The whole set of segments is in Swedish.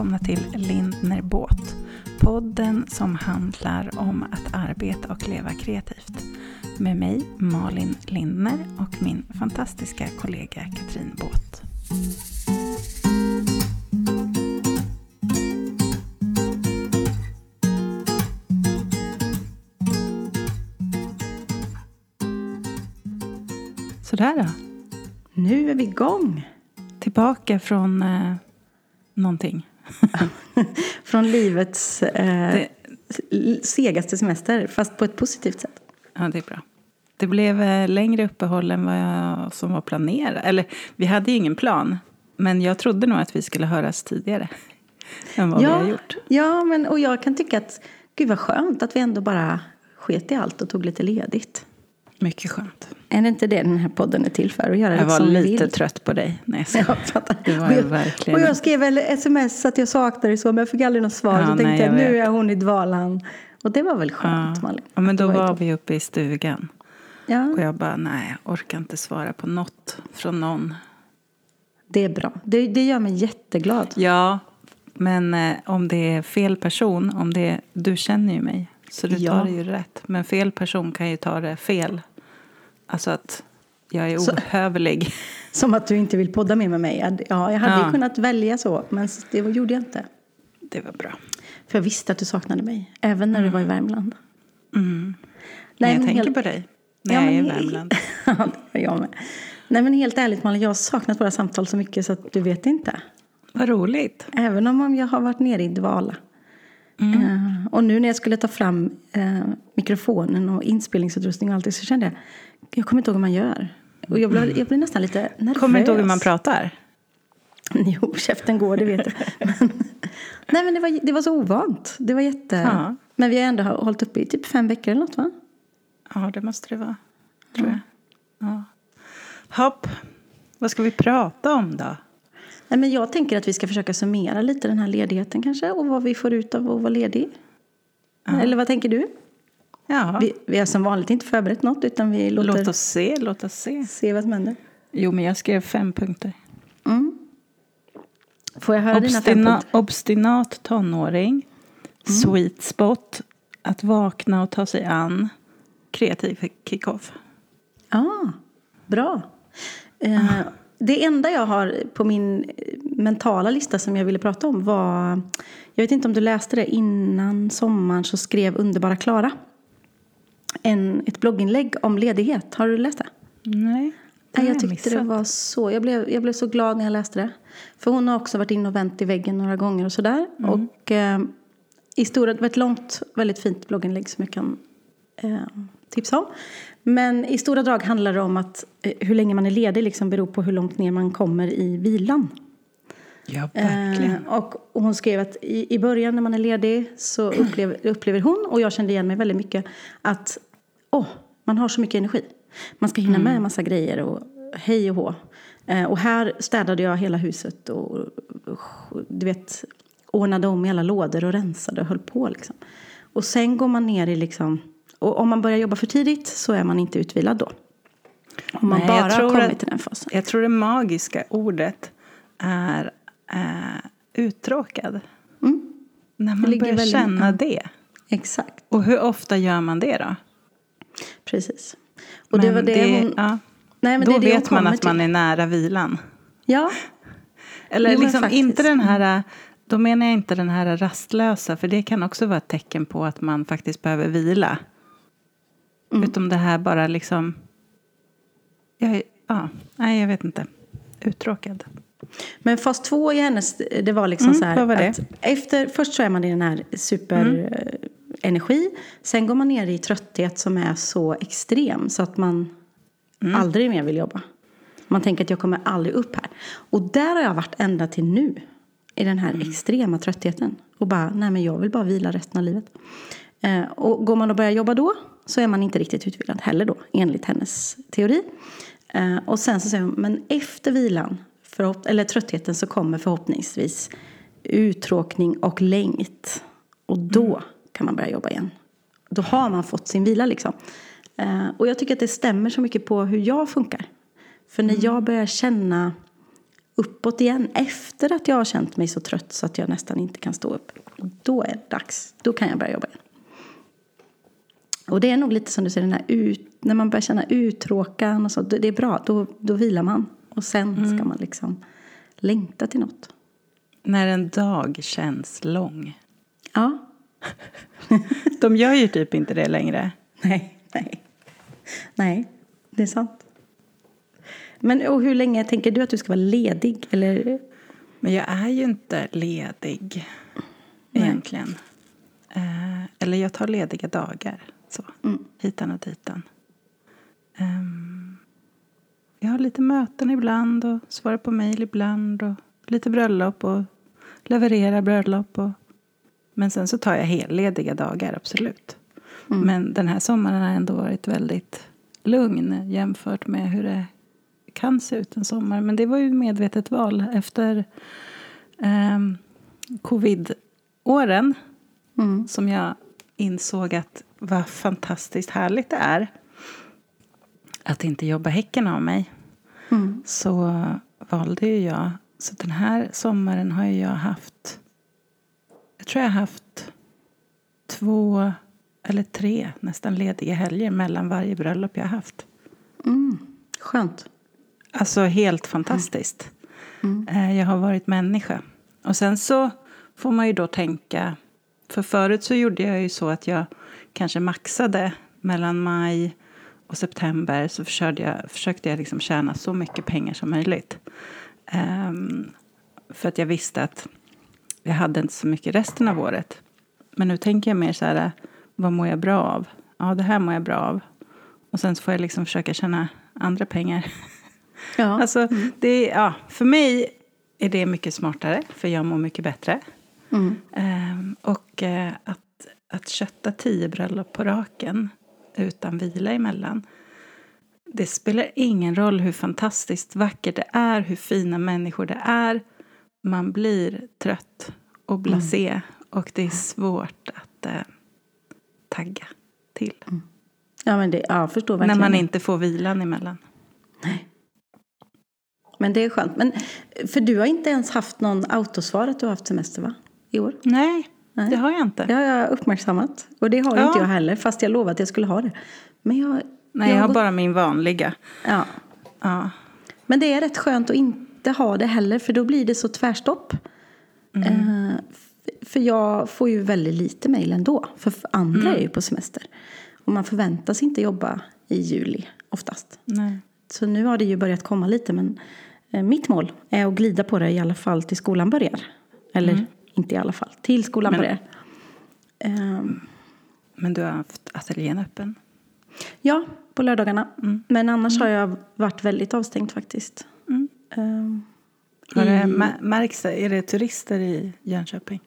välkomna till Lindner Båt. Podden som handlar om att arbeta och leva kreativt. Med mig Malin Lindner och min fantastiska kollega Katrin Båt. Sådär då. Nu är vi igång. Tillbaka från eh, någonting. Från livets eh, Det- segaste semester, fast på ett positivt sätt. Ja, det är bra. Det blev eh, längre uppehåll än vad jag, som var planerat. Eller, vi hade ju ingen plan. Men jag trodde nog att vi skulle höras tidigare än vad vi har gjort. ja men, och jag kan tycka att gud vad skönt att vi ändå bara sket i allt och tog lite ledigt. Mycket skönt. Är det inte det den här podden är till för? Att göra Jag var lite vill? trött på dig. Nej, Jag fattar. Det var och, jag verkligen. och jag skrev väl sms att jag saknar dig så, men jag fick aldrig något svar. Ja, så nej, tänkte jag, jag nu är hon i dvalan. Och det var väl skönt, ja. Malin? ja, men då var toppen. vi uppe i stugan. Ja, Och jag bara, nej, jag orkar inte svara på något från någon. det är bra. Det, det gör mig jätteglad. Ja, men eh, om det är fel person, om det är, du känner ju mig. Så du Ja. tar det ju rätt. Men fel person kan ju ta det fel. Alltså att jag är Så- ohövlig. Som att du inte vill podda mer med mig. Ja, jag hade Ja. kunnat välja så, men det gjorde jag inte. Det var bra. För jag visste att du saknade mig, även när du var i Värmland. Mm. Nej, jag men tänker helt- på dig när Ja, jag är i Värmland. ja, jag med. Nej, men helt ärligt Malin, jag har saknat våra samtal så mycket så att du vet inte. Vad roligt. Även om jag har varit nere i dvala. Mm. Eh, och nu när jag skulle ta fram eh, mikrofonen och inspelningsutrustning och allt det så kände jag, jag kommer inte ihåg hur man gör. Och jag blev, jag blev nästan lite nervös. Kommer inte ihåg hur man pratar? Jo, käften går, det vet jag. Men, nej, men det var, det var så ovant. Det var jätte... Ja. Men vi har ändå hållit uppe i typ fem veckor eller något, va? Ja, det måste det vara. Tror jag. Ja. Hopp. Vad ska vi prata om då? Nej, men jag tänker att vi ska försöka summera lite den här ledigheten kanske och vad vi får ut av att vara ledig. Eller vad tänker du? Ja, Vi, vi har som vanligt inte förberett något utan vi låter låt oss se, låt oss se. se vad som händer. Jo, men jag skrev fem punkter. Mm. Får jag höra dina fem Obstina, punkter? obstinat tonåring. Sweet spot. Att vakna och ta sig an. Kreativ kick-off. Ja, bra. Eh, det enda jag har på min eh, mentala lista som jag ville prata om var... Jag vet inte om du läste det. Innan sommaren så skrev underbara Klara en, ett blogginlägg om ledighet. Har du läst det? Nej, Nej, jag tyckte det var så... Jag blev, jag blev så glad när jag läste det. För hon har också varit inne och vänt i väggen några gånger och sådär. Mm. Och eh, i stora... Det var ett långt, väldigt fint blogginlägg som jag kan eh, tipsa om. Men i stora drag handlar det om att eh, hur länge man är ledig liksom beror på hur långt ner man kommer i vilan. Ja, verkligen. Eh, och och hon skrev att i, i början när man är ledig så upplever, upplever hon, och jag kände igen mig väldigt mycket, att åh, man har så mycket energi. Man ska hinna med en massa grejer och hej och hå. Eh, och här städade jag hela huset och, du vet, ordnade om i alla lådor och rensade och höll på liksom. Och sen går man ner i liksom, och om man börjar jobba för tidigt så är man inte utvilad då. Om man Nej, bara har kommit att- till den fasen. Jag tror det magiska ordet är eh, uttråkad. Mm, När man börjar väldigt- känna ja. det. exakt. Och hur ofta gör man det då? Precis. Och det Men var det, hon... ja, Nej, men då det är det vet man att man till. är nära vilan. Ja, Eller Jo, liksom inte den här, då menar jag inte den här rastlösa, för det kan också vara ett tecken på att man faktiskt behöver vila. Mm. Utom det här bara liksom, jag, ja, nej jag vet inte, uttråkad. Men fas två i hennes, det var liksom Mm, så här. var? Att efter, först så är man i den här superenergi. Sen går man ner i trötthet som är så extrem så att man Mm. aldrig mer vill jobba. Man tänker att jag kommer aldrig upp här. Och där har jag varit ända till nu. I den Mm. här extrema tröttheten. Och bara, nej men jag vill bara vila resten av livet. Eh, och går man och börjar jobba då så är man inte riktigt utvilad heller då. Enligt hennes teori. Eh, och sen så säger hon, men efter vilan, förhopp- eller tröttheten så kommer förhoppningsvis uttråkning och längt. Och då kan man börja jobba igen. Då har man fått sin vila liksom. Eh, och jag tycker att det stämmer så mycket på hur jag funkar. För när jag börjar känna uppåt igen efter att jag har känt mig så trött så att jag nästan inte kan stå upp. Då är det dags. Då kan jag börja jobba igen. Och det är nog lite som du säger, den här ut, när man börjar känna uttråkan och så. Det är bra, då, då vilar man. Och sen Mm. ska man liksom längta till något. När en dag känns lång. Ja, De gör ju typ inte det längre. nej, nej. Nej, det är sant. Men och hur länge tänker du att du ska vara ledig? Eller? Men jag är ju inte ledig egentligen. Eh, eller jag tar lediga dagar. Så. Mm. Hitan och ditan. Ehm, jag har lite möten ibland och svarar på mejl ibland. Och lite bröllop och levererar bröllop. Och... Men sen så tar jag hellediga dagar, absolut. Men den här sommaren har ändå varit väldigt lugn jämfört med hur det kan se ut en sommar. Men det var ju medvetet val efter ehm, covid-åren Mm. som jag insåg att vad fantastiskt härligt det är att inte jobba häcken av mig. Mm. Så valde ju jag. Så den här sommaren har jag haft... Jag tror jag har haft två eller tre nästan lediga helger mellan varje bröllop jag har haft. Mm. Skönt. Alltså helt fantastiskt. Eh, Jag har varit människa. Och sen så får man ju då tänka... För förut så gjorde jag ju så att jag kanske maxade mellan maj och september. Så försökte jag, försökte jag liksom tjäna så mycket pengar som möjligt. Ehm, för att jag visste att jag hade inte så mycket resten av året. Men nu tänker jag mer så här, vad mår jag bra av? Ja, det här mår jag bra av. Och sen så får jag liksom försöka tjäna andra pengar. Ja. Alltså, det, ja, för mig är det mycket smartare, för jag mår mycket bättre. Mm. Ehm, och eh, att, att kötta tio bröllop på raken utan vila emellan. Det spelar ingen roll hur fantastiskt vackert det är, hur fina människor det är. Man blir trött och blasé och det är svårt att eh, tagga till. Ja, men det, ja, förstår När verkligen. man inte får vilan emellan. Men det är skönt. Men, för du har inte ens haft någon autosvar att du har haft semester va? I år? Nej, Nej. det har jag inte. Det har jag uppmärksammat. Och det har Ja. inte jag heller, fast jag lovade att jag skulle ha det. Men jag... Nej, jag har gått- bara min vanliga. Ja. Ja. Men det är rätt skönt att inte ha det heller, för då blir det så tvärstopp. Eh, f- för jag får ju väldigt lite mejl ändå, för andra är ju på semester. Och man förväntas inte jobba i juli oftast. Nej. Så nu har det ju börjat komma lite, men eh, mitt mål är att glida på det i alla fall till skolan börjar. Eller inte i alla fall, till skolan Men- börjar. Ehm, Men du har haft ateljén öppen? ja, på lördagarna. Men annars har jag varit väldigt avstängd faktiskt. Mm. Ehm, Har det i- mä- märks det? Är det turister i Jönköping?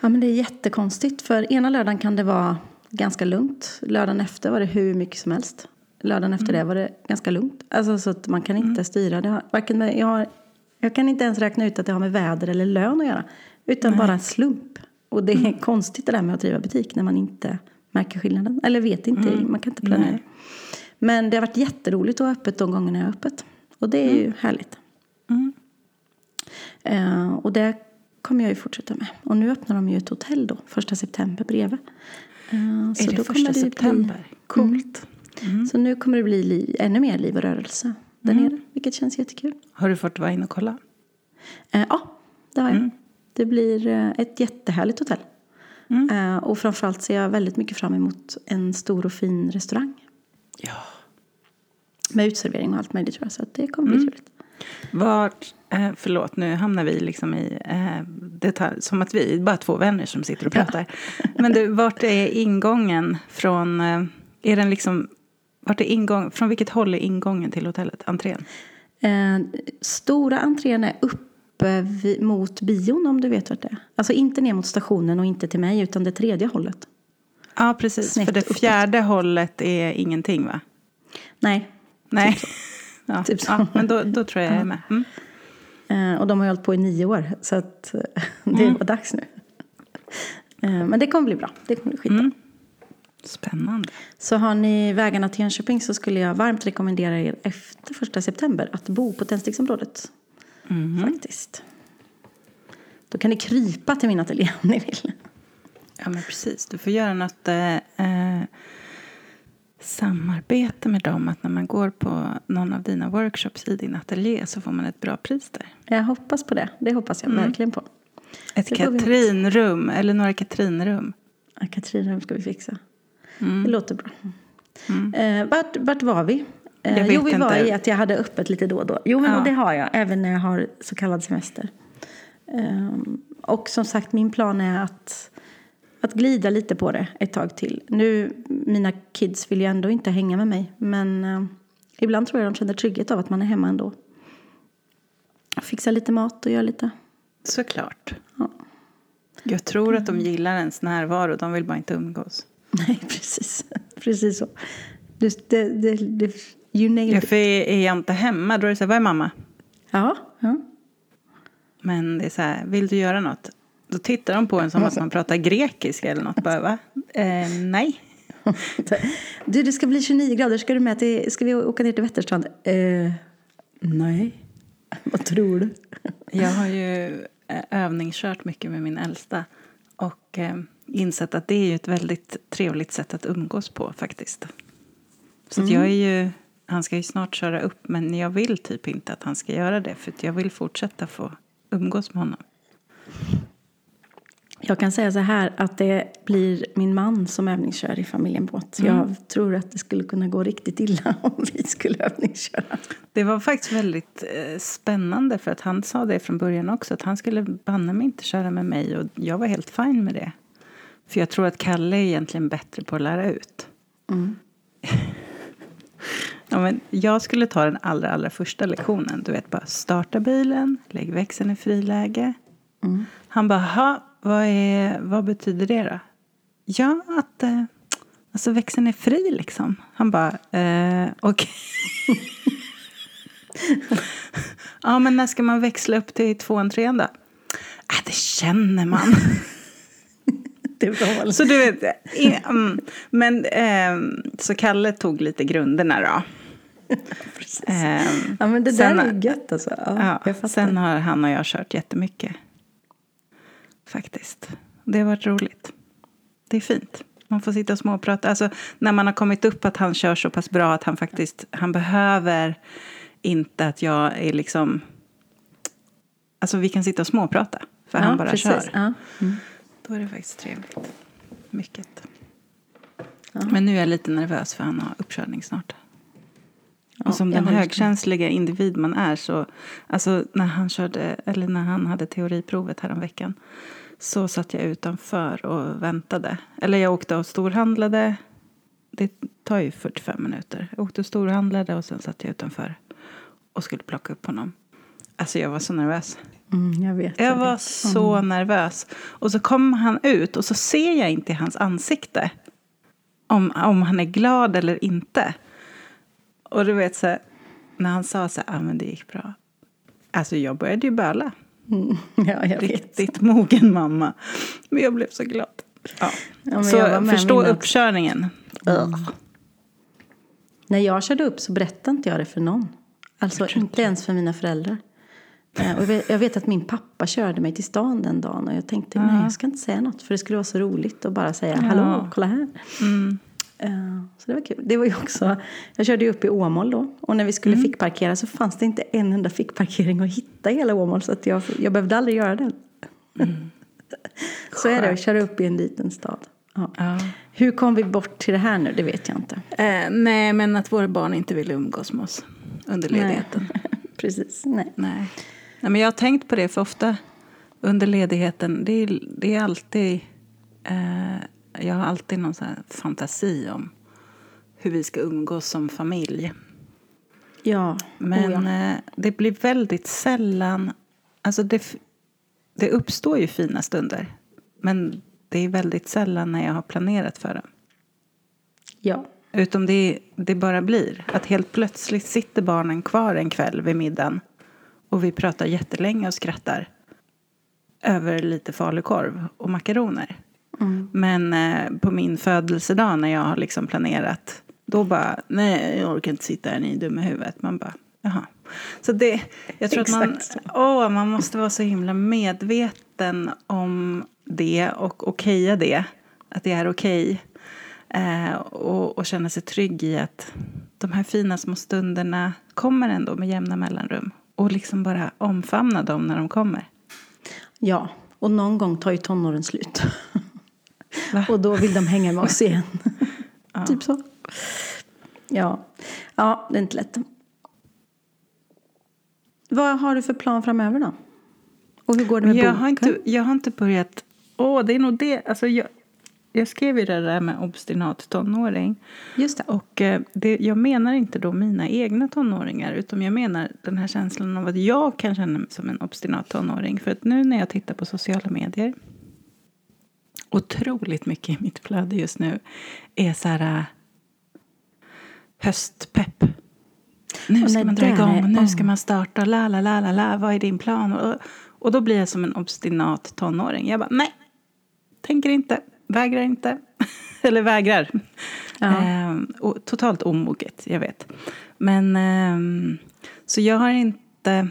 Ja, men det är jättekonstigt. För ena lördagen kan det vara ganska lugnt. Lördagen efter var det hur mycket som helst. Lördagen efter det var det ganska lugnt. Alltså så att man kan inte styra. Det har, varken med, jag, har, jag kan inte ens räkna ut att det har med väder eller lön att göra. Utan bara en slump. Och det är konstigt det där med att driva butik när man inte märker skillnaden. Eller vet inte, man kan inte planera. Nej. Men det har varit jätteroligt att ha öppet de gångerna jag har öppet. Och det är ju härligt. Mm. Eh, och det kommer jag ju fortsätta med. Och nu öppnar de ju ett hotell då, första september bredvid. Så är det då första det september? Bli, Coolt. Mm. Så nu kommer det bli li, ännu mer liv och rörelse där Mm. nere, vilket känns jättekul. Har du fått vara inne och kolla? Eh, ja, det har jag. Mm. Det blir eh, ett jättehärligt hotell. Mm. Eh, och framförallt ser jag väldigt mycket fram emot en stor och fin restaurang. Ja. Med utservering och allt möjligt tror jag. Så att det kommer bli Mm. trevligt. Vart, eh, förlåt, nu hamnar vi liksom i eh, detalj, som att vi är bara två vänner som sitter och pratar. Men du, vart är ingången från, eh, är den liksom, vart är ingång, från vilket håll är ingången till hotellet, entrén? Eh, stora entrén är uppe vid, mot bion om du vet vart det är. Alltså inte ner mot stationen och inte till mig utan det tredje hållet. Ja, precis. Snett för det uppåt. fjärde hållet är ingenting, va? Nej. Nej. ja, Typ så. ja, men då, då tror jag jag är med. Mm. Eh, och de har ju hållit på i nio år så att eh, det Mm. var dags nu. Eh, men det kommer bli bra. Det kommer bli skitbra. Mm. Spännande. Så har ni vägarna till Jönköping så skulle jag varmt rekommendera er efter första september att bo på tändsticksområdet. Faktiskt. Då kan ni krypa till min ateljé om ni vill. Ja, men precis. Du får göra något eh, eh, samarbete med dem. Att när man går på någon av dina workshops i din ateljé så får man ett bra pris där. Jag hoppas på det. Det hoppas jag verkligen på. Ett Katrinrum, eller några Katrinrum. Ja, Katrinrum ska vi fixa. Mm. Det låter bra. Eh, vart, vart var vi? Eh, Jag vet jo, vi var inte. i att jag hade öppet lite då och då. Jo, men Ja. det har jag, även när jag har så kallad semester. Ehm, och som sagt, min plan är att, att glida lite på det ett tag till. Nu, mina kids vill ju ändå inte hänga med mig. Men eh, ibland tror jag de känner trygghet av att man är hemma ändå. Fixa lite mat och göra lite. Såklart. Ja. Jag tror att de gillar ens närvaro. De vill bara inte umgås. Nej, precis. Precis så. Det, det, det, you nailed it. för är jag inte hemma då är det så här, vad är mamma? Ja, ja. Men det är så här, vill du göra något? Då tittar de på en som att man pratar grekiska eller något. Bara, va? Eh, nej. Du, det ska bli 29 grader. Ska, du med till, ska vi åka ner till Vätterstrand? Eh, nej. Vad tror du? Jag har ju eh, övningskört mycket med min äldsta. Och eh, insett att det är ju ett väldigt trevligt sätt att umgås på faktiskt. Så att jag är ju, han ska ju snart köra upp men jag vill typ inte att han ska göra det. För jag vill fortsätta få umgås med honom. Jag kan säga så här att det blir min man som övningskör i familjen båt. Jag tror att det skulle kunna gå riktigt illa om vi skulle övningsköra. Det var faktiskt väldigt eh, spännande för att han sa det från början också. Att han skulle banne mig inte köra med mig och jag var helt fin med det. För jag tror att Kalle är egentligen bättre på att lära ut. ja, men jag skulle ta den allra, allra första lektionen. Du vet, bara starta bilen, lägg växeln i friläge. Han bara, "Ha, vad, är, vad betyder det då? Ja, att eh, alltså växeln är fri liksom. Han bara, eh, okej. ja, men när ska man växla upp till tvåan, trean då? Äh, det känner man. Så du vet, mm, men ehm, så Kalle tog lite grunderna då. Ehm, Ja, men det Sen- där är ju gött alltså. Ja, ja, sen har han och jag kört jättemycket. Faktiskt. Det har varit roligt. Det är fint. Man får sitta och småprata. Alltså, när man har kommit upp att han kör så pass bra att han faktiskt han behöver inte att jag är liksom... Alltså vi kan sitta och småprata. För han bara precis. kör. Ja. Då är det faktiskt trevligt. Mycket. Men nu är jag lite nervös för han har uppkörning snart. Och som den högkänsliga individ man är så... Alltså när han, körde, eller när han hade teoriprovet häromveckan så satt jag utanför och väntade. Eller jag åkte och storhandlade. Det tar ju 45 minuter. Jag åkte och storhandlade och sen satt jag utanför och skulle plocka upp honom. Alltså jag var så nervös. Mm, jag vet. Jag jag var vet. så nervös. Och så kommer han ut och så ser jag inte hans ansikte om, om han är glad eller inte. Och du vet, så här, när han sa så här, ah, men det gick bra. Alltså jag började ju böla. Mm, ja, jag vet. Riktigt mogen mamma. Men jag blev så glad. Ja. men så förstå uppkörningen. Ugh. När jag körde upp så berättade inte jag det för någon. Alltså inte ens för mina föräldrar. Eh, Och jag vet- vet att min pappa körde mig till stan den dagen och jag tänkte nej jag ska inte säga något för det skulle vara så roligt att bara säga hallå, kolla här. Mm. Eh, Så det var kul. Det var ju också, jag körde ju upp i Åmål då och när vi skulle fickparkera så fanns det inte en enda fickparkering att hitta i hela Åmål så att jag, jag behövde aldrig göra den. så är det att köra upp i en liten stad. Ja. Ja. Hur kom vi bort till det här nu? Det vet jag inte. Eh, nej, men att våra barn inte ville umgås med oss under ledigheten. Precis, nej. Nej. Nej, men jag har tänkt på det för ofta under ledigheten. Det är, det är alltid... Eh, jag har alltid någon fantasi om hur vi ska umgås som familj. Ja, Men oh ja. eh, det blir väldigt sällan... Alltså det, det uppstår ju fina stunder. Men det är väldigt sällan när jag har planerat för dem. ja. Utom det, det bara blir. Att helt plötsligt sitter barnen kvar en kväll vid middagen. Och vi pratar jättelänge och skrattar. Över lite falukorv och makaroner. Men eh, på min födelsedag när jag har liksom planerat. Då bara, nej jag orkar inte sitta här, ni är dumma i huvudet. Man bara, jaha. Så det, jag tror att Exakt så. man, åh, man måste vara så himla medveten om det och okeja det. Att det är okej. Eh, och, och känna sig trygg i att de här fina små stunderna kommer ändå med jämna mellanrum. Och liksom bara omfamna dem när de kommer. Ja, och någon gång tar ju tonåren slut. Va? och då vill de hänga med oss igen. Typ så. Ja. ja, det är inte lätt. Vad har du för plan framöver då? Och hur går det med jag boken? har, inte, jag har inte börjat... Åh, det är nog det. Alltså, jag, jag skrev ju det där med obstinat tonåring. Just det. Och eh, det, jag menar inte då mina egna tonåringar utan jag menar den här känslan av att jag kan känna mig som en obstinat tonåring. För att nu när jag tittar på sociala medier otroligt mycket i mitt flöde just nu är så här äh, höstpepp. Nu ska man dra igång är- nu ska man starta. La, la, la, la, la. Vad är din plan? Och, och då blir jag som en obstinat tonåring. Jag bara, nej, tänker inte, vägrar inte. Eller vägrar. Ja. Ehm, och totalt omoget, jag vet. Men ehm, så jag har inte...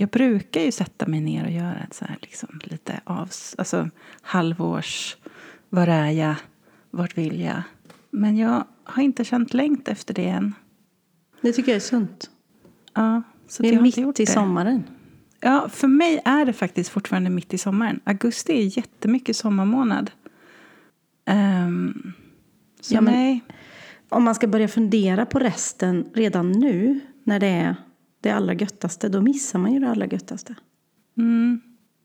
Jag brukar ju sätta mig ner och göra ett så här liksom lite av, alltså halvårs, var är jag, vart vill jag? Men jag har inte känt längt efter det än. Det tycker jag är sunt. Ja, så Det jag är inte mitt i det. sommaren. Ja, för mig är det faktiskt fortfarande mitt i sommaren. Augusti är jättemycket sommarmånad. Um, så Ja, nej. Om man ska börja fundera på resten redan nu när det är det allra göttaste, då missar man ju det allra göttaste. Mm.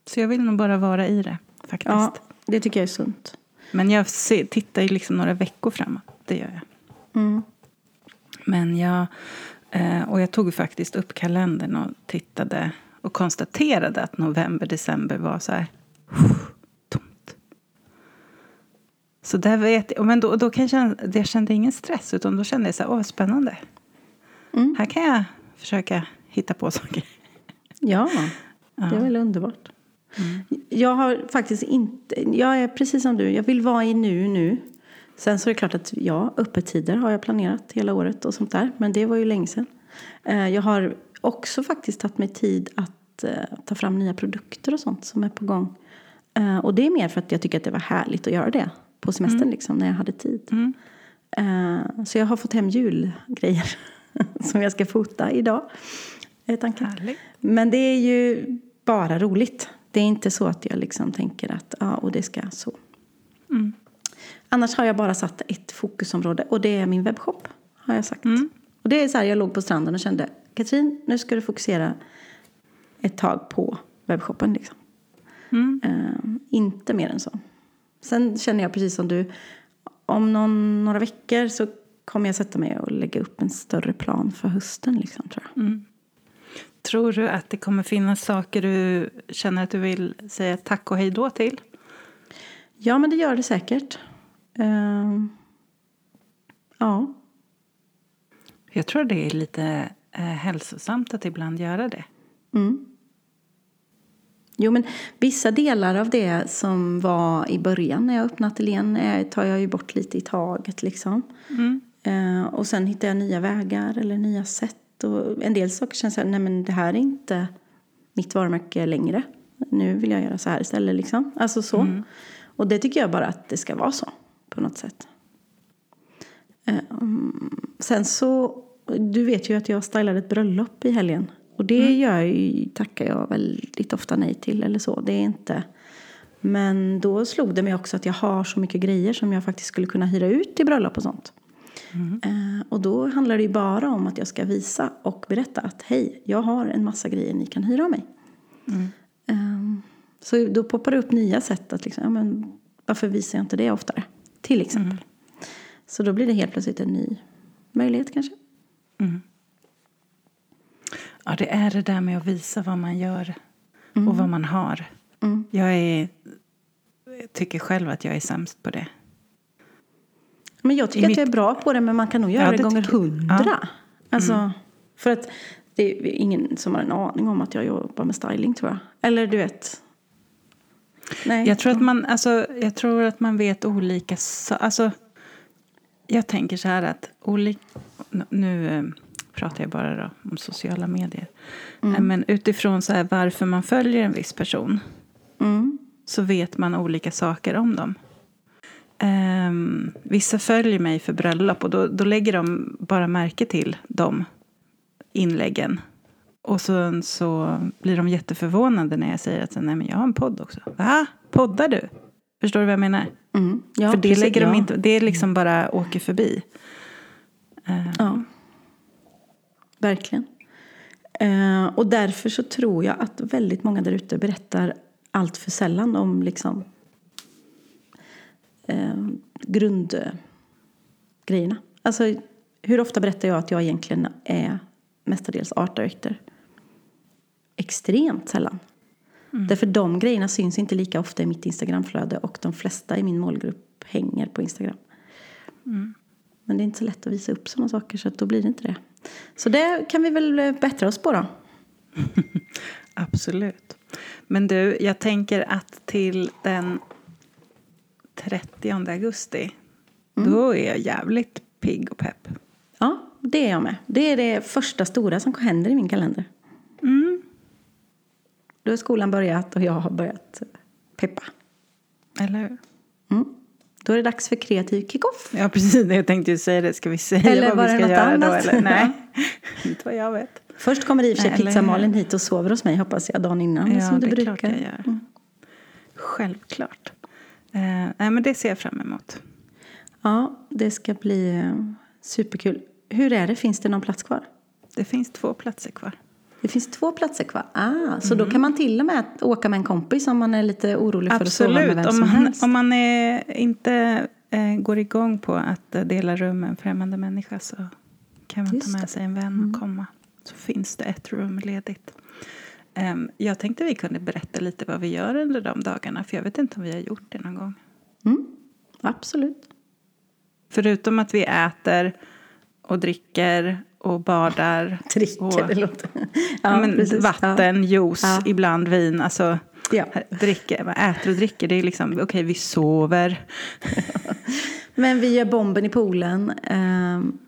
Så jag vill nog bara vara i det, faktiskt. Ja, det tycker jag är sunt. Men jag tittar ju liksom några veckor framåt. Det gör jag. Mm. Men jag, eh, och jag tog faktiskt upp kalendern och tittade och konstaterade att november, december var så här tomt. Så där vet jag, men då, då kan jag känna, jag kände ingen stress utan då kände jag så här, åh spännande. Mm. Här kan jag försöka hitta på saker. Ja, det är väl underbart. Mm. Jag har faktiskt inte, jag är precis som du, jag vill vara i nu nu. Sen så är det klart att ja, öppettider har jag planerat hela året och sånt där. Men det var ju länge sedan. Eh, Jag har också faktiskt tagit mig tid att eh, ta fram nya produkter och sånt som är på gång. Eh, Och det är mer för att jag tycker att det var härligt att göra det på semestern liksom, när jag hade tid. Mm. Så jag har fått hem julgrejer som jag ska fota idag. Är tanken. Härligt. Men det är ju bara roligt. Det är inte så att jag liksom tänker att ja, och det ska så. Mm. Annars har jag bara satt ett fokusområde och det är min webbshop. Har jag sagt. Mm. Och det är så här, jag låg på stranden och kände Katrin, nu ska du fokusera ett tag på webbshoppen. Liksom. Mm. Eh, inte mer än så. Sen känner jag precis som du, om någon, några veckor så kommer jag sätta mig och lägga upp en större plan för hösten. Liksom, tror jag. Mm. Tror du att det kommer finnas saker du känner att du vill säga tack och hej då till? Ja, men det gör det säkert. Ehm, ja. Jag tror det är lite eh, hälsosamt att ibland göra det. Mm. Jo, men vissa delar av det som var i början när jag öppnade ateljén eh, tar jag ju bort lite i taget. Liksom. Mm. Eh, och sen hittar jag nya vägar eller nya sätt. Och en del saker känns så här, nej men det här är inte mitt varumärke längre. Nu vill jag göra så här istället. Liksom. Alltså så. Och det tycker jag bara att det ska vara så på något sätt. Mm, sen så, du vet ju att jag stylade ett bröllop i helgen. Och det gör ju, tackar jag väldigt ofta nej till eller så. Det är inte... Men då slog det mig också att jag har så mycket grejer som jag faktiskt skulle kunna hyra ut till bröllop och sånt. Eh, och då handlar det ju bara om att jag ska visa och berätta att hej, jag har en massa grejer ni kan hyra av mig. Eh, så då poppar det upp nya sätt att liksom, ja, men varför visar jag inte det oftare? Till exempel. Så då blir det helt plötsligt en ny möjlighet kanske. Ja, det är det där med att visa vad man gör och vad man har. Mm. Jag, är, tycker själv att jag är sämst på det. Men jag tycker I att mitt- jag är bra på det men man kan nog göra Ja, det, det gånger hundra. Ja. Mm. Alltså, För att det är ingen som har en aning om att jag jobbar med styling tror jag. Eller du vet. Nej. Jag tror att man, alltså, jag tror att man vet olika alltså, Jag tänker så här att olika... Nu eh, pratar jag bara då om sociala medier. Mm. Men utifrån så här varför man följer en viss person mm. så vet man olika saker om dem. Um, vissa följer mig för bröllop och då, då lägger de bara märke till de inläggen. Och sen så blir de jätteförvånade när jag säger att nej, men jag har en podd också. Va? Poddar du? Förstår du vad jag menar? Mm. Ja, för det, precis, lägger de ja. inte, det är liksom bara åker förbi. Uh. Ja, verkligen. Uh, och därför så tror jag att väldigt många där ute berättar allt för sällan om liksom uh, grundgrejerna. Alltså, hur ofta berättar jag att jag egentligen är mestadels art director? Extremt sällan. Mm. Därför de grejerna syns inte lika ofta i mitt Instagramflöde och de flesta i min målgrupp hänger på Instagram. Mm. Men det är inte så lätt att visa upp sådana saker så då blir det inte det. Så det kan vi väl bättra oss på då. Absolut. Men du, jag tänker att till den 30 augusti, mm. då är jag jävligt pigg och pepp. Ja, det är jag med. Det är det första stora som händer i min kalender. Mm. Då har skolan börjat och jag har börjat peppa. Eller hur? Mm. Då är det dags för kreativ kickoff. Ja, precis. Jag tänkte ju säga det. Ska vi säga eller vad vi ska göra annat? då? Eller? Nej, inte vad jag vet. Först kommer i och för sig pizza-Malin hit och sover hos mig hoppas jag dagen innan. Ja, som det, det är klart jag gör. Mm. Självklart. Eh, nej, men det ser jag fram emot. Ja, det ska bli eh, superkul. Hur är det? Finns det någon plats kvar? Det finns två platser kvar. Det finns två platser kvar. Ah, så mm. då kan man till och med åka med en kompis om man är lite orolig för Absolut. att sova med vem om som man, helst. Om man är, inte eh, går igång på att dela rum med en främmande människa så kan man Just ta med det. sig en vän mm. och komma. Så finns det ett rum ledigt. Um, jag tänkte vi kunde berätta lite vad vi gör under de dagarna. För jag vet inte om vi har gjort det någon gång. Mm. Absolut. Förutom att vi äter och dricker och badar. Dricker, och, det låter... Ja, men vatten, ja. juice, ja. ibland vin. Alltså, ja. dricker, äter och dricker, det är liksom, okej okay, vi sover. men vi gör bomben i poolen. Ehm,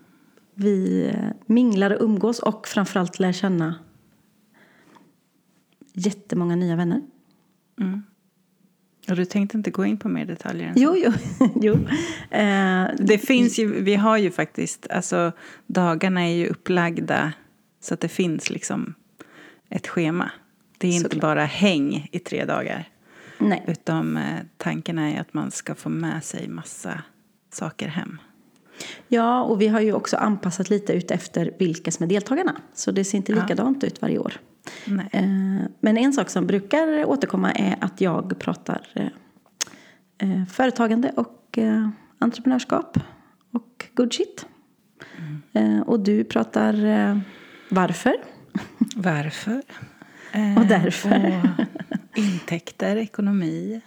vi minglar och umgås och framförallt lär känna jättemånga nya vänner. Mm. Och du tänkte inte gå in på mer detaljer? Än så? Jo, jo. jo. Eh, det finns ju, vi har ju faktiskt, alltså dagarna är ju upplagda så att det finns liksom ett schema. Det är inte bara häng i tre dagar. Nej. Utan eh, tanken är att man ska få med sig massa saker hem. Ja, och vi har ju också anpassat lite ut efter vilka som är deltagarna. Så det ser inte likadant ja. ut varje år. Nej. Eh, men en sak som brukar återkomma är att jag pratar eh, eh, företagande och entreprenörskap och good shit. Mm. Och du pratar varför. Varför. och därför. Och intäkter, ekonomi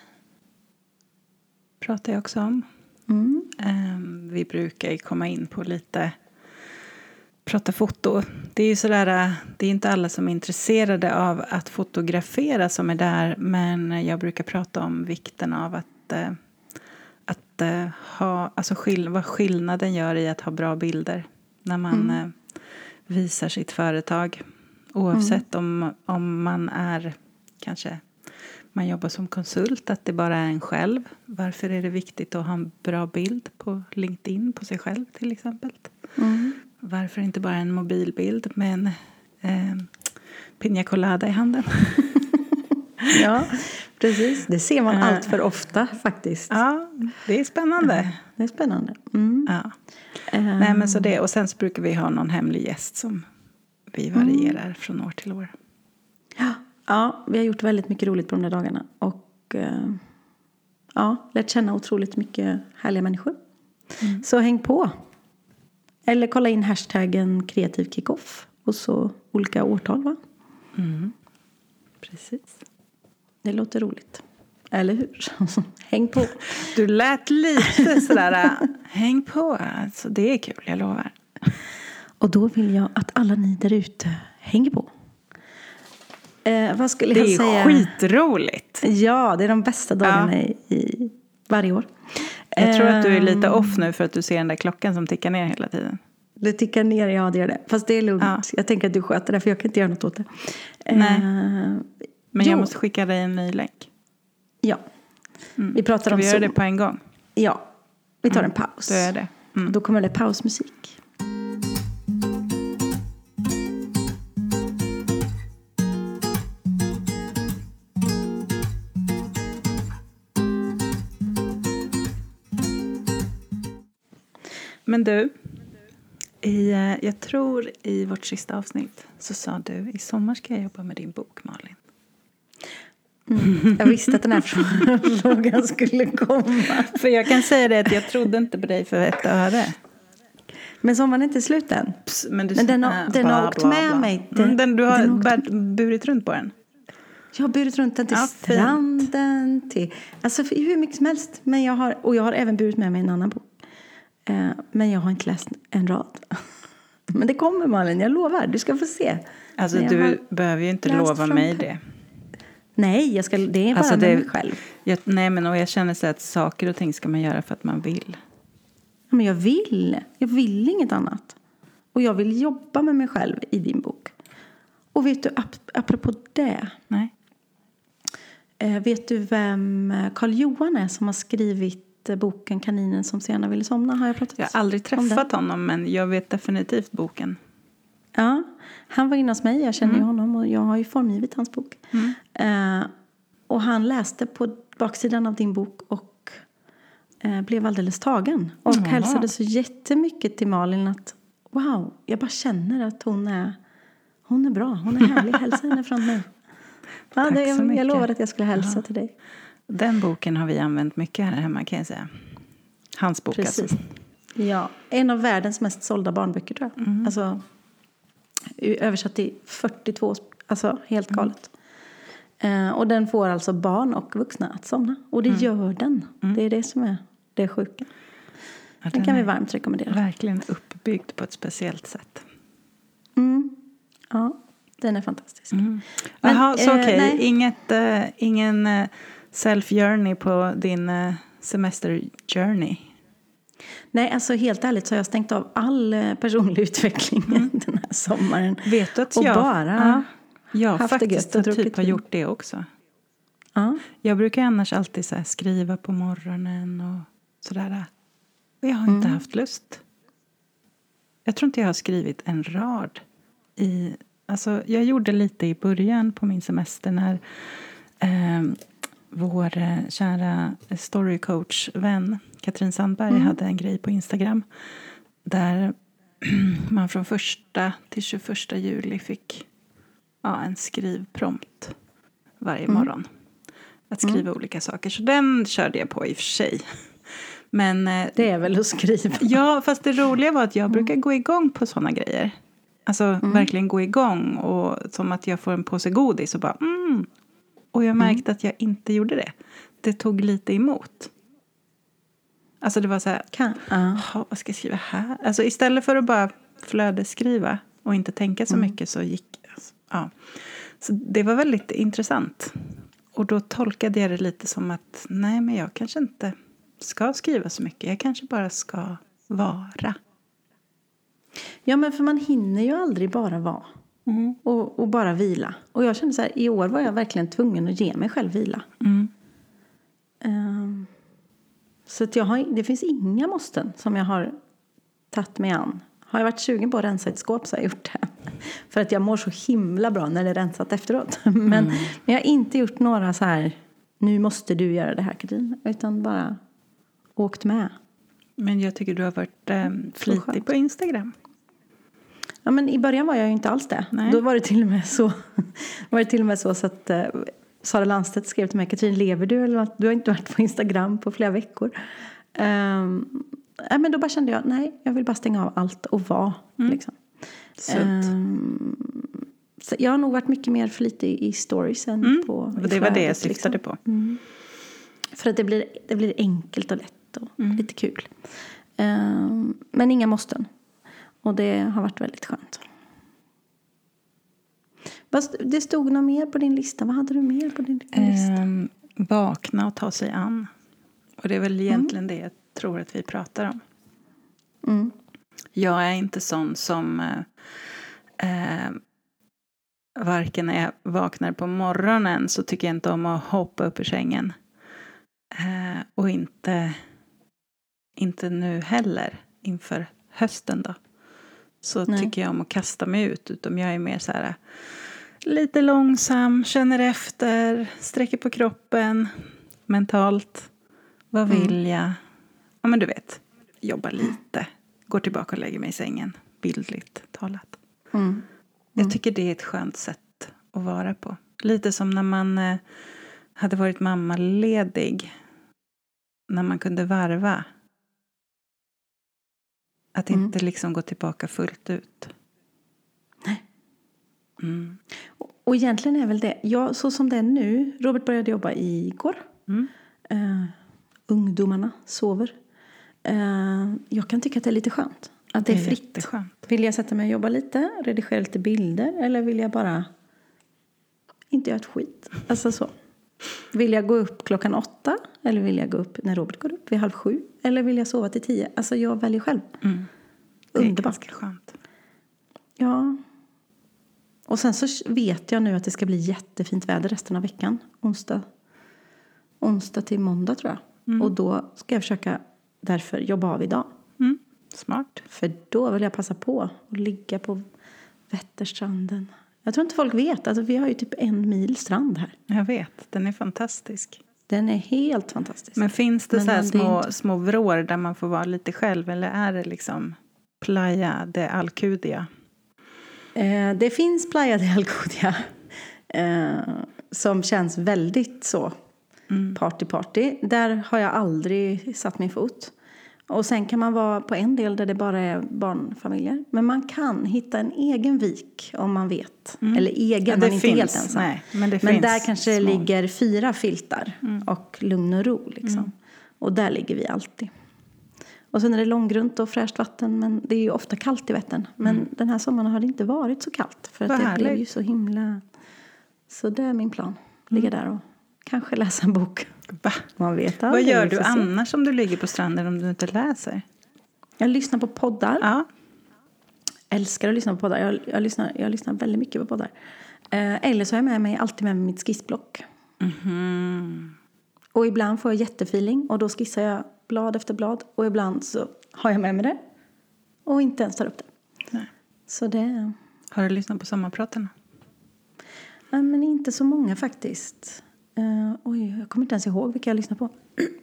pratar jag också om. Mm. Vi brukar komma in på lite prata foto. Det är ju sådär, det är inte alla som är intresserade av att fotografera som är där. Men jag brukar prata om vikten av att, eh, att eh, ha, alltså skill vad skillnaden gör i att ha bra bilder när man mm. Visar sitt företag. Oavsett mm. om, om man är kanske man jobbar som konsult, att det bara är en själv. Varför är det viktigt att ha en bra bild på LinkedIn på sig själv till exempel? Mm. Varför inte bara en mobilbild med en eh, Pina Colada i handen? ja, precis. Det ser man allt för ofta faktiskt. Ja, det är spännande. Det är spännande. Mm. Ja. Um. Nej, men så det, och sen så brukar vi ha någon hemlig gäst som vi varierar mm. från år till år. Ja. ja, vi har gjort väldigt mycket roligt på de där dagarna. Och uh, ja, lärt känna otroligt mycket härliga människor. Mm. Så häng på! Eller kolla in hashtaggen kreativ kickoff och så olika årtal va? Mm. Precis. Det låter roligt. Eller hur? häng på. Du lät lite sådär, häng på. Alltså, det är kul, jag lovar. Och då vill jag att alla ni där ute hänger på. Eh, vad skulle det jag säga? Det är skitroligt. Ja, det är de bästa dagarna ja. i varje år. Jag tror att du är lite ehm. off nu för att du ser den där klockan som tickar ner hela tiden. Det tickar ner, ja det gör det. Fast det är lugnt. Ja. Jag tänker att du sköter det för jag kan inte göra något åt det. Nej. Eh, Men Jo. jag måste skicka dig en ny länk. ja. Mm. Vi pratar Ska om vi göra det på en gång? Ja. Vi tar en paus. Då är det. Mm. Då kommer det pausmusik. Men du, i, eh, jag tror i vårt sista avsnitt så sa du i sommar ska jag jobba med din bok Malin. Jag visste att den här frågan skulle komma. För jag kan säga det att jag trodde inte på dig för ett öre. Men sommaren är inte slut än. Pss, Men, Men den har- äh, den har åkt bla, med mig. Mm, Den- den, du har den åkt- burit runt på den. Jag har burit runt den till Ja, stranden, till... Alltså för hur mycket som helst. Men jag har, och jag har även burit med mig en annan bok. Eh, men jag har inte läst en rad. Men det kommer Malin, jag lovar. Du ska få se. Alltså du behöver ju inte lova mig det. Nej, jag ska, det är bara Alltså, med det- mig själv. Jag, nej men och jag känner så att saker och ting ska man göra för att man vill. Men jag vill. Jag vill inget annat. Och jag vill jobba med mig själv i din bok. Och vet du, ap- apropå det. Nej. Eh, vet du vem Karl Johan är som har skrivit boken Kaninen som senare ville somna? Har jag pratat Jag har aldrig träffat honom men jag vet definitivt boken. Ja, han var inne hos mig. Jag känner ju honom och jag har ju formgivit hans bok. Eh, och han läste på baksidan av din bok och eh, blev alldeles tagen. Och Jaha. hälsade så jättemycket till Malin att wow, jag bara känner att hon är, hon är bra. Hon är härlig. Hälsa henne från mig. Ja, det, så jag, jag lovade att jag skulle hälsa till dig. Den boken har vi använt mycket här hemma kan jag säga. Hans bok Precis. alltså. Ja, en av världens mest sålda barnböcker tror jag. Alltså, översatt till 42, alltså helt galet. Eh, och den får alltså barn och vuxna att somna. Och det gör den. Det är det som är det sjuka. Ja, Den kan vi varmt rekommendera. verkligen uppbyggd på ett speciellt sätt. Mm. Ja, den är fantastisk. Mm. Jaha, så eh, okej. nej. Inget, eh, ingen eh, self-journey på din eh, semester-journey? Nej, alltså helt ärligt så har jag stängt av all eh, personlig utveckling den här sommaren. Vet du att Och jag, bara ja, jag haft det gött faktiskt och typ har gjort det också. Ja. Jag brukar annars alltid så skriva på morgonen och sådär. Jag har inte Mm. haft lust. Jag tror inte jag har skrivit en rad. I, alltså, jag gjorde lite i början på min semester när eh, vår eh, kära storycoach-vän Katrin Sandberg Mm. hade en grej på Instagram där man från första till 21 juli fick ja, en skrivprompt varje Mm. morgon. Att skriva olika saker. Så den körde jag på i och för sig. Men eh, Det är väl att skriva. Ja, fast det roliga var att jag brukar gå igång på såna grejer. Alltså verkligen gå igång och som att jag får en påse godis och bara mm. Och jag märkte att jag inte gjorde det. Det tog lite emot. Alltså det var så här, Kan. "Jaha, vad ska jag skriva här? Alltså istället för att bara flödesskriva och inte tänka så mycket så gick alltså, ja. Så det var väldigt intressant. Och då tolkade jag det lite som att nej, men jag kanske inte ska skriva så mycket. Jag kanske bara ska vara. Ja, men för man hinner ju aldrig bara vara. Och, och bara vila. Och jag kände så här, i år var jag verkligen tvungen att ge mig själv vila. Mm. Ehm, så att jag har, det finns inga måsten som jag har tagit mig an. Har jag varit sugen på att rensa ett skåp så har jag gjort det. För att jag mår så himla bra när det är rensat efteråt. Men, men jag har inte gjort några så här, nu måste du göra det här Katrin. Utan bara åkt med. Men jag tycker du har varit eh, flitig på Instagram. Ja, men I början var jag ju inte alls det. Nej. Då var det till och med så, var det till och med så, så att eh, Sara Landstedt skrev till mig Katrin, lever du? Eller du har inte varit på Instagram på flera veckor. Um, ja, men då bara kände jag, nej, jag vill bara stänga av allt och vara. Liksom. Sunt. Ehm, så jag har nog varit mycket mer flitig i stories än på i det var det jag liksom. syftade på. För att det blir, det blir enkelt och lätt och lite kul. Ehm, men inga måsten. Och det har varit väldigt skönt. Det stod något mer på din lista. Vad hade du mer på din lista? Ehm, vakna och ta sig an. Och det är väl egentligen Mm. det jag tror att vi pratar om. Mm. Jag är inte sån som eh, varken när jag vaknar på morgonen så tycker jag inte om att hoppa upp ur sängen. Eh, och inte, inte nu heller inför hösten då. Så Nej. tycker jag om att kasta mig ut. Utom jag är mer så här lite långsam, känner efter, sträcker på kroppen mentalt. Vad mm. vill jag? Ja men du vet, jobba lite. Går tillbaka och lägger mig i sängen, bildligt talat. Mm. Mm. Jag tycker det är ett skönt sätt att vara på. Lite som när man eh, hade varit mammaledig. När man kunde varva. Att mm. inte liksom gå tillbaka fullt ut. Nej. Mm. Och egentligen är väl det, ja, så som det är nu, Robert började jobba igår. Mm. Uh, ungdomarna sover. Uh, jag kan tycka att det är lite skönt. Att det är, det är fritt. Jätteskönt. Vill jag sätta mig och jobba lite, redigera lite bilder eller vill jag bara inte göra ett skit? Alltså så. Vill jag gå upp klockan åtta eller vill jag gå upp när Robert går upp vid halv sju? Eller vill jag sova till tio? Alltså jag väljer själv. Mm. Underbart. Det är ganska skönt. Ja. Och sen så vet jag nu att det ska bli jättefint väder resten av veckan. Onsdag, onsdag till måndag tror jag. Mm. Och då ska jag försöka därför jobba av idag. Mm. Smart. För då vill jag passa på att ligga på Vätterstranden. Jag tror inte folk vet. Alltså, vi har ju typ en mil strand här. Jag vet. Den är fantastisk. Den är helt fantastisk. Men finns det Men så små, inte... små vrår där man får vara lite själv? Eller är det liksom Playa de Alcudia? Eh, det finns Playa de Alcudia. Eh, som känns väldigt så mm. party party. Där har jag aldrig satt min fot. Och sen kan man vara på en del där det bara är barnfamiljer. Men man kan hitta en egen vik om man vet. Mm. Eller egen, ja, man är inte helt ensam. Nej, men, men där kanske små. ligger fyra filtar mm. och lugn och ro. Liksom. Mm. Och där ligger vi alltid. Och sen är det långgrunt och fräscht vatten. Men det är ju ofta kallt i Vättern. Men mm. den här sommaren har det inte varit så kallt. För att det härligt. blev ju så himla... Så det är min plan. Ligga mm. där och kanske läsa en bok. Va? Man vet aldrig. Vad gör du annars om du ligger på stranden om du inte läser? Jag lyssnar på poddar. Ja. Älskar att lyssna på poddar. Jag, jag, lyssnar, jag lyssnar väldigt mycket på poddar. Eh, eller så har jag med mig, alltid med mig mitt skissblock. Mm-hmm. Och ibland får jag jättefeeling och då skissar jag blad efter blad. Och ibland så har jag med mig det och inte ens tar upp det. Nej. Så det... Har du lyssnat på sommarpratarna? Nej, men inte så många faktiskt. Uh, oj, jag kommer inte ens ihåg vilka jag lyssnar på.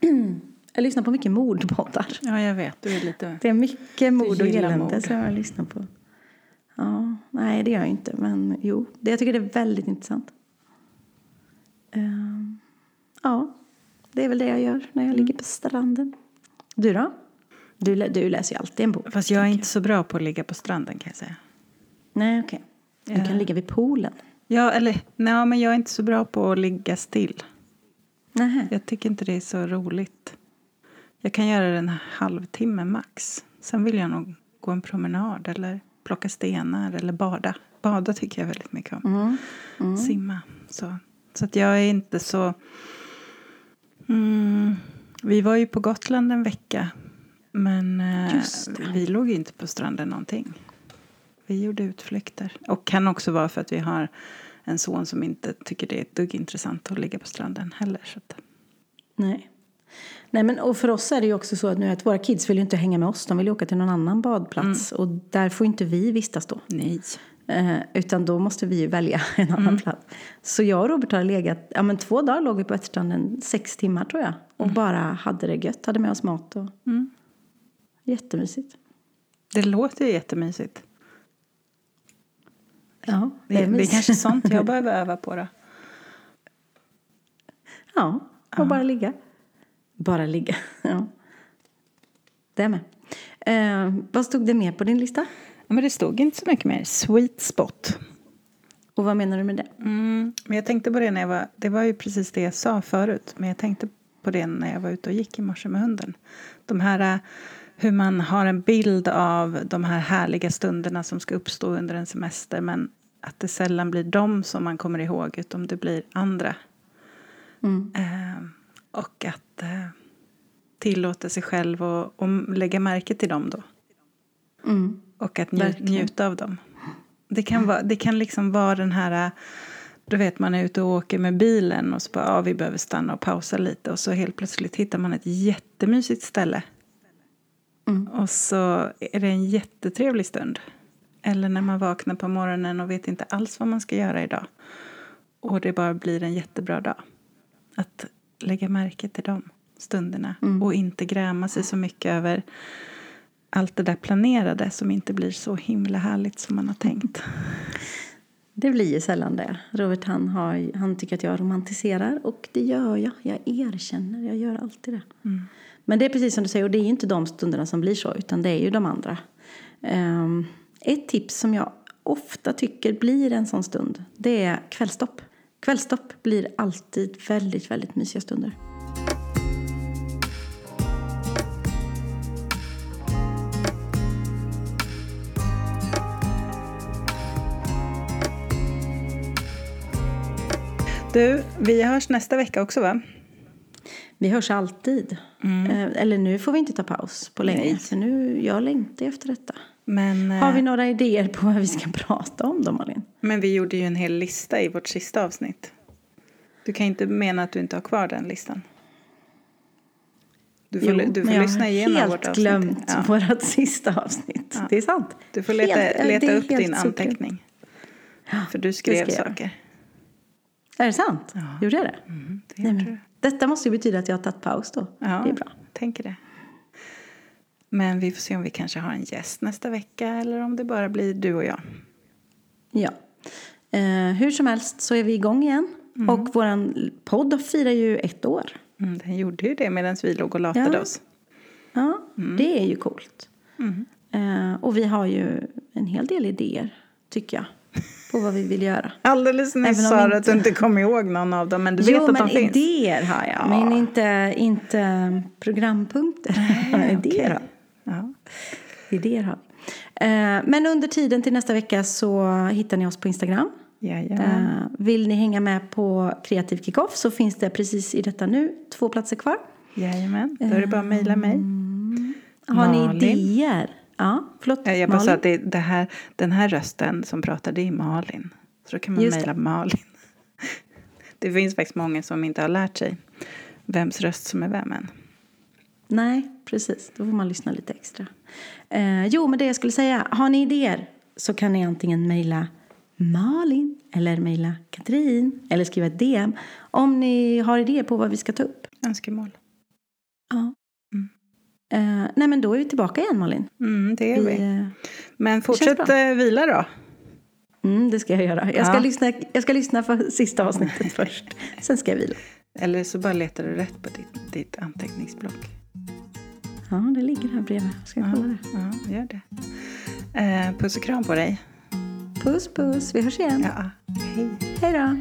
jag lyssnar på mycket mordpoddar. Ja, jag vet. Du är lite... Det är mycket mord och elände som jag lyssnar på. Ja, nej, det gör jag inte. Men jo, det, jag tycker det är väldigt intressant. Uh, ja, det är väl det jag gör när jag ligger på stranden. Du då? Du, du läser ju alltid en bok. Fast jag är inte så bra på att ligga på stranden kan jag säga. Nej, okej. Okay. Du kan ligga vid poolen. Ja, eller nej, men jag är inte så bra på att ligga still. Nähä. Jag tycker inte det är så roligt. Jag kan göra det en halvtimme max. Sen vill jag nog gå en promenad eller plocka stenar eller bada. Bada tycker jag väldigt mycket om. Mm. Mm. Simma. Så, så att jag är inte så... Mm. Vi var ju på Gotland en vecka. Men eh, vi låg inte på stranden någonting. Vi gjorde utflykter. Och kan också vara för att vi har en son som inte tycker det är ett dugg intressant att ligga på stranden heller. Så att... Nej. Nej, men och för oss är det ju också så att nu att våra kids vill ju inte hänga med oss. De vill åka till någon annan badplats. Mm. Och där får inte vi vistas då. Nej. Eh, utan då måste vi välja en annan mm. plats. Så jag och Robert har legat, ja men två dagar låg vi på Vätterstranden, sex timmar tror jag. Och mm. bara hade det gött, hade med oss mat och mm. jättemysigt. Det låter ju jättemysigt. Ja, det, är, det är kanske sånt jag behöver öva på då. Ja, och ja. bara ligga. Bara ligga, ja. Det med. Eh, vad stod det mer på din lista? Ja, men det stod inte så mycket mer. Sweet spot. Och vad menar du med det? Mm, men jag tänkte på det när jag var, det var ju precis det jag sa förut. Men jag tänkte på det när jag var ute och gick i morse med hunden. De här hur man har en bild av de här härliga stunderna som ska uppstå under en semester men att det sällan blir dem som man kommer ihåg utan det blir andra. Mm. Eh, och att eh, tillåta sig själv att lägga märke till dem då. Mm. Och att njut, Verkligen. njuta av dem. Det kan, vara, det kan liksom vara den här, du vet man är ute och åker med bilen och så bara, ja vi behöver stanna och pausa lite. Och så helt plötsligt hittar man ett jättemysigt ställe. Mm. Och så är det en jättetrevlig stund. Eller när man vaknar på morgonen och vet inte alls vad man ska göra idag. Och det bara blir en jättebra dag. Att lägga märke till de stunderna. Mm. Och inte gräma sig så mycket över allt det där planerade som inte blir så himla härligt som man har tänkt. Det blir ju sällan det. Robert han, har, han tycker att jag romantiserar och det gör jag. Jag erkänner, jag gör alltid det. Mm. Men det är precis som du säger, och det är ju inte de stunderna som blir så utan det är ju de andra. Um, ett tips som jag ofta tycker blir en sån stund, det är kvällstopp. Kvällstopp blir alltid väldigt, väldigt mysiga stunder. Du, vi hörs nästa vecka också va? Vi hörs alltid. Eh, Eller nu får vi inte ta paus på länge. Nej. För nu, jag längtar efter detta. Men, eh, Har vi några idéer på vad vi ska prata om då Malin? men vi gjorde ju en hel lista i vårt sista avsnitt. Du kan inte mena att du inte har kvar den listan. Du får, du får jag lyssna har igenom helt vårt avsnitt. glömt Ja. vårt sista avsnitt. Ja. Det är sant. Du får leta, Helt- leta upp helt din anteckning. För du skrev jag saker. Är det sant? Ja. Gjorde jag det? Mm, det Nej, men. Detta måste ju betyda att jag har tagit paus då. Ja, Det är bra. tänker det. Men vi får se om vi kanske har en gäst nästa vecka eller om det bara blir du och jag. Ja. Eh, hur som helst så är vi igång igen. Och vår podd firar ju ett år. Mm, den gjorde ju det medan vi låg och latade Ja. oss. Ja, det är ju coolt. Mm. Eh, och vi har ju en hel del idéer, tycker jag, på vad vi vill göra. Alldeles nyss sa du att du inte kom ihåg någon av dem, men du vet jo, att men de finns. idéer har jag, men inte, inte programpunkter. idéer okej. har Ja. Idéer har. Eh, Men under tiden till nästa vecka så hittar ni oss på Instagram. Jajamän. Eh, Vill ni hänga med på Kreativ Kickoff så finns det precis i detta nu två platser kvar. Jajamän. Då är det bara att mejla mig. Har Malin. ni idéer? Ja, förlåt. Ja, Jag bara sa att det, det här, den här rösten som pratar, det är Malin. Så då kan man mejla Malin. Det finns faktiskt många som inte har lärt sig vems röst som är vem än. Nej, precis. Då får man lyssna lite extra. Eh, jo, men det jag skulle säga. Har ni idéer så kan ni antingen mejla Malin eller mejla Katrin eller skriva ett DM om ni har idéer på vad vi ska ta upp. Önskemål. Ja. Eh, nej, men då är vi tillbaka igen, Malin. Mm, det är vi. eh, Men fortsätt eh, vila då. mm, det ska jag göra. Jag ska, Ja. lyssna, jag ska lyssna för sista avsnittet först. Sen ska jag vila. Eller så bara letar du rätt på ditt, ditt anteckningsblock. Ja, det ligger här bredvid. Ska jag kolla det? Ja, gör det. Eh, puss och kram på dig. Puss, puss. Vi hörs igen. Ja, hej. Hej då.